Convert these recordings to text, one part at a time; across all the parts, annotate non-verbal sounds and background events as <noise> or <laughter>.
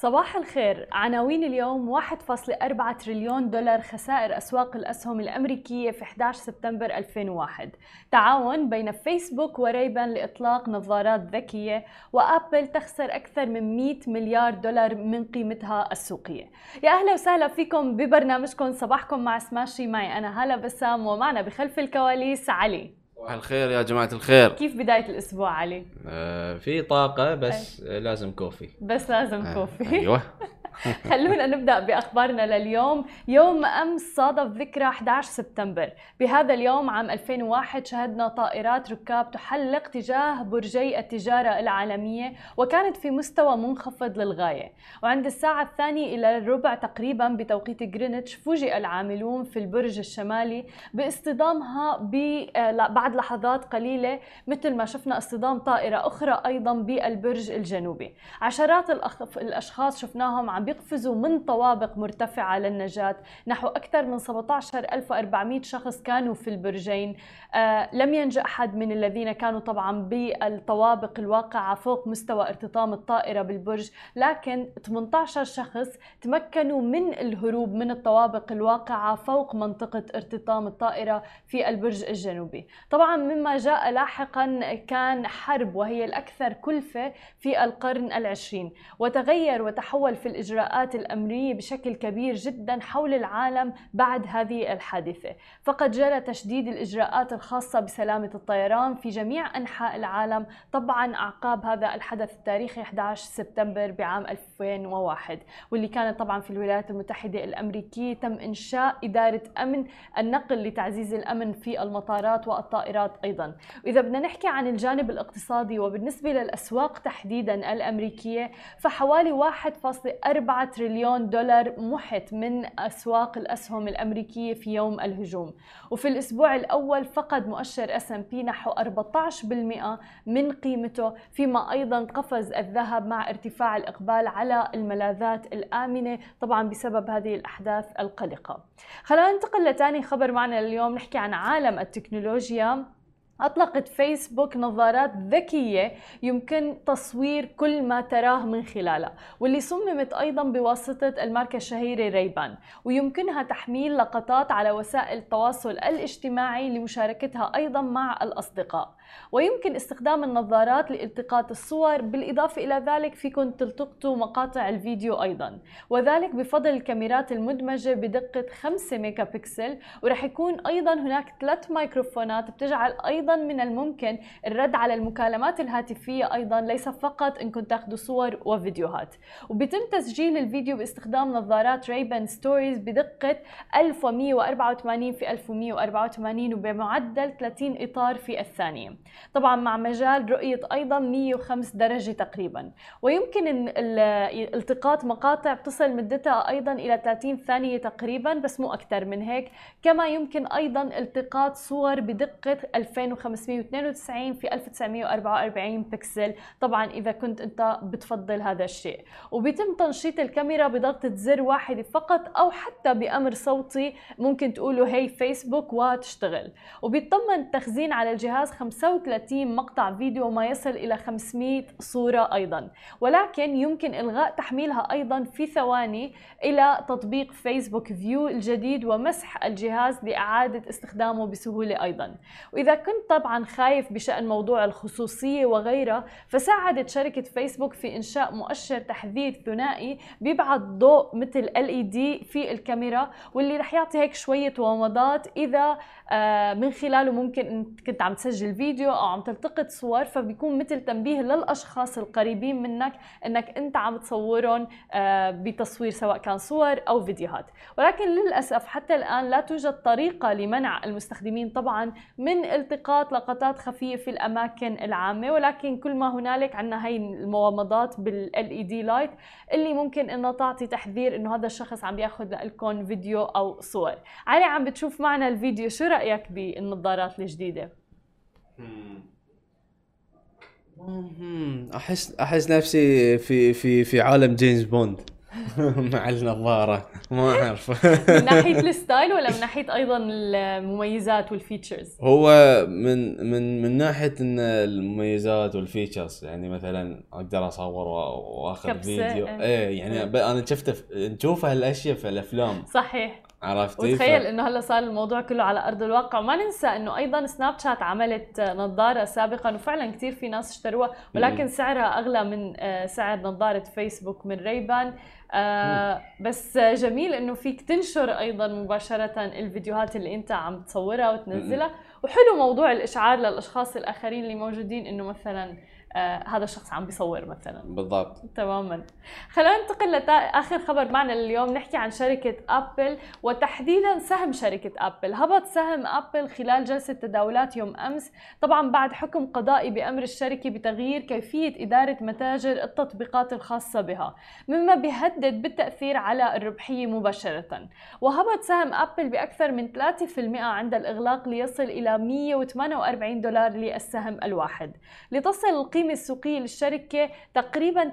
صباح الخير. عناوين اليوم 1.4 تريليون دولار خسائر أسواق الأسهم الأمريكية في 11 سبتمبر 2001 تعاون بين فيسبوك وريبان لإطلاق نظارات ذكية وأبل تخسر أكثر من 100 مليار دولار من قيمتها السوقية. يا أهلا وسهلا فيكم ببرنامجكم. صباحكم مع سماشي. معي أنا هلا بسام ومعنا بخلف الكواليس علي. صباح الخير يا جماعة الخير كيف بداية الأسبوع علي؟ آه في طاقة بس أي. لازم كوفي بس لازم آه كوفي أيوه <laughs> <laughs> خلونا نبدأ بأخبارنا لليوم. يوم أمس صادف ذكرى 11 سبتمبر. بهذا اليوم عام 2001 شهدنا طائرات ركاب تحلق تجاه برجي التجارة العالمية وكانت في مستوى منخفض للغاية. وعند الساعة الثانية إلى الربع تقريبا بتوقيت غرينتش فوجئ العاملون في البرج الشمالي باصطدامها بعد لحظات قليلة مثل ما شفنا اصطدام طائرة أخرى أيضا بالبرج الجنوبي. عشرات الأشخاص شفناهم عم بيقفزوا من طوابق مرتفعة للنجاة. نحو أكثر من 17400 شخص كانوا في البرجين. آه لم ينجأ أحد من الذين كانوا طبعا بالطوابق الواقعة فوق مستوى ارتطام الطائرة بالبرج. لكن 18 شخص تمكنوا من الهروب من الطوابق الواقعة فوق منطقة ارتطام الطائرة في البرج الجنوبي. طبعا مما جاء لاحقا كان حرب وهي الأكثر كلفة في القرن العشرين. وتغير وتحول في الإجراءات الأمنية بشكل كبير جدا حول العالم بعد هذه الحادثة. فقد جرى تشديد الإجراءات الخاصة بسلامة الطيران في جميع أنحاء العالم طبعا أعقاب هذا الحدث التاريخي 11 سبتمبر بعام 2001 واللي كانت طبعا في الولايات المتحدة الأمريكية تم إنشاء إدارة أمن النقل لتعزيز الأمن في المطارات والطائرات أيضا. وإذا بدنا نحكي عن الجانب الاقتصادي وبالنسبة للأسواق تحديدا الأمريكية فحوالي 1.4 تريليون دولار محت من أسواق الأسهم الأمريكية في يوم الهجوم. وفي الأسبوع الأول فقد مؤشر S&P نحو 14% من قيمته فيما أيضا قفز الذهب مع ارتفاع الإقبال على الملاذات الآمنة طبعا بسبب هذه الأحداث القلقة. خلينا ننتقل لتاني خبر معنا اليوم نحكي عن عالم التكنولوجيا. أطلقت فيسبوك نظارات ذكية يمكن تصوير كل ما تراه من خلالها واللي صممت أيضا بواسطة الماركة الشهيرة ريبان ويمكنها تحميل لقطات على وسائل التواصل الاجتماعي لمشاركتها أيضا مع الأصدقاء. ويمكن استخدام النظارات لالتقاط الصور بالإضافة إلى ذلك فيكم تلتقطوا مقاطع الفيديو أيضا. وذلك بفضل الكاميرات المدمجة بدقة 5 ميجا بكسل ورح يكون أيضا هناك ثلاث ميكروفونات بتجعل أيضا من الممكن الرد على المكالمات الهاتفية أيضا ليس فقط إنكم تاخذوا صور وفيديوهات. وبيتم تسجيل الفيديو باستخدام نظارات Ray-Ban Stories بدقة 1184 في 1184 وبمعدل 30 إطار في الثانية. طبعا مع مجال رؤية أيضا 105 درجة تقريبا. ويمكن التقاط مقاطع تصل مدتها أيضا إلى 30 ثانية تقريبا بس مو أكثر من هيك. كما يمكن أيضا التقاط صور بدقة 2592 في 1944 بكسل. طبعا إذا كنت أنت بتفضل هذا الشيء. وبيتم تنشيط الكاميرا بضغطة زر واحد فقط أو حتى بأمر صوتي ممكن تقولوا هي فيسبوك وتشتغل وبيتم التخزين على الجهاز 35 مقطع فيديو وما يصل إلى 500 صورة أيضا. ولكن يمكن إلغاء تحميلها أيضا في ثواني إلى تطبيق فيسبوك فيو الجديد ومسح الجهاز لإعادة استخدامه بسهولة أيضا. وإذا كنت طبعا خايف بشأن موضوع الخصوصية وغيرها فساعدت شركة فيسبوك في إنشاء مؤشر تحذير ثنائي بيبعث ضوء مثل LED في الكاميرا واللي رح يعطي هيك شوية ومضات إذا آه، من خلاله ممكن كنت عم تسجل فيديو أو عم تلتقط صور فبيكون مثل تنبيه للأشخاص القريبين منك إنك أنت عم تصورهم آه، بتصوير سواء كان صور أو فيديوهات. ولكن للأسف حتى الآن لا توجد طريقة لمنع المستخدمين طبعا من التقاط لقطات خفية في الأماكن العامة. ولكن كل ما هنالك عندنا هي الوامضات بال LED light اللي ممكن انه تعطي تحذير إنه هذا الشخص عم ياخذ لكم فيديو أو صور. علي عم بتشوف معنا الفيديو شو رأيك بالنظارات الجديدة؟ احس أحس نفسي في في في عالم جيمس بوند. <laughs> مع النظارة. ما أعرف. <laughs> من ناحية ال style ولا من ناحية أيضا المميزات وال features هو من من من ناحية إن المميزات والفيتشرز يعني مثلا أقدر أصور وأخذ فيديو. إيه. إيه يعني إيه. أنا شفت نشوف هالأشياء في الأفلام. صحيح. عرفتي؟ وتخيل ف- إنه هلأ صار الموضوع كله على أرض الواقع. وما ننسى إنه أيضا Snapchat عملت نظارة سابقا وفعلا كثير في ناس اشتروها ولكن مم. سعرها أغلى من آه، سعر نظارة فيسبوك من ريبان آه بس جميل إنه فيك تنشر أيضا مباشرة الفيديوهات اللي أنت عم تصورها وتنزلها. وحلو موضوع الإشعار للأشخاص الآخرين اللي موجودين إنه مثلا آه هذا الشخص عم بيصور مثلا. بالضبط. تماما. خلينا ننتقل لاخر خبر معنا لليوم نحكي عن شركة أبل وتحديدا سهم شركة أبل. هبط سهم أبل خلال جلسة تداولات يوم أمس طبعا بعد حكم قضائي بأمر الشركة بتغيير كيفية إدارة متاجر التطبيقات الخاصة بها مما بيهدد بالتأثير على الربحية مباشرة. وهبط سهم أبل بأكثر من 3% عند الإغلاق ليصل إلى 148 دولار للسهم الواحد. لتصل القيمة السوقية للشركة تقريبا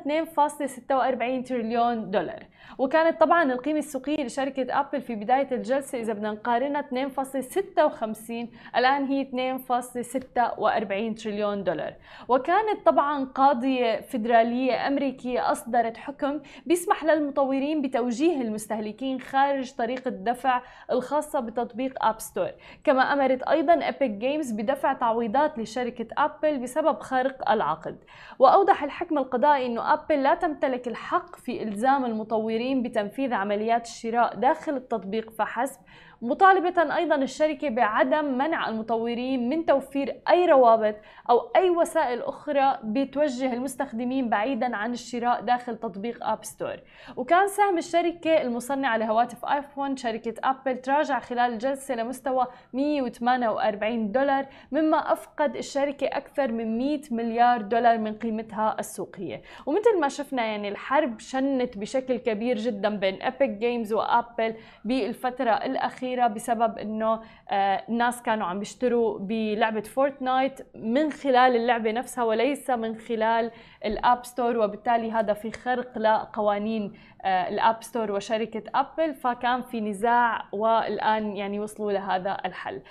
2.46 تريليون دولار. وكانت طبعا القيمة السوقية لشركة أبل في بداية الجلسة إذا بدنا نقارنها 2.56 الآن هي 2.46 تريليون دولار. وكانت طبعا قاضية فيدرالية أمريكية أصدرت حكم بيسمح للمطورين بتوجيه المستهلكين خارج طريقة الدفع الخاصة بتطبيق App Store كما أمرت أيضا Epic Games بدفع تعويضات لشركة أبل بسبب خرق العقد. وأوضح الحكم القضائي أنه أبل لا تمتلك الحق في إلزام المطورين بتنفيذ عمليات الشراء داخل التطبيق فحسب مطالبة أيضا الشركة بعدم منع المطورين من توفير أي روابط أو أي وسائل أخرى بتوجه المستخدمين بعيدا عن الشراء داخل تطبيق App Store وكان سهم الشركة المصنعة لهواتف آيفون شركة أبل تراجع خلال الجلسة لمستوى 148 دولار مما أفقد الشركة أكثر من 100 مليار دولار من قيمتها السوقية. ومثل ما شفنا يعني الحرب شنت بشكل كبير جدا بين Epic Games وأبل بالفترة الأخيرة. بسبب أنه آه، الناس كانوا عم بيشتروا بلعبة Fortnite من خلال اللعبة نفسها وليس من خلال ال App Store وبالتالي هذا في خرق لقوانين آه، ال App Store وشركة أبل فكان في نزاع والآن يعني وصلوا لهذا الحل.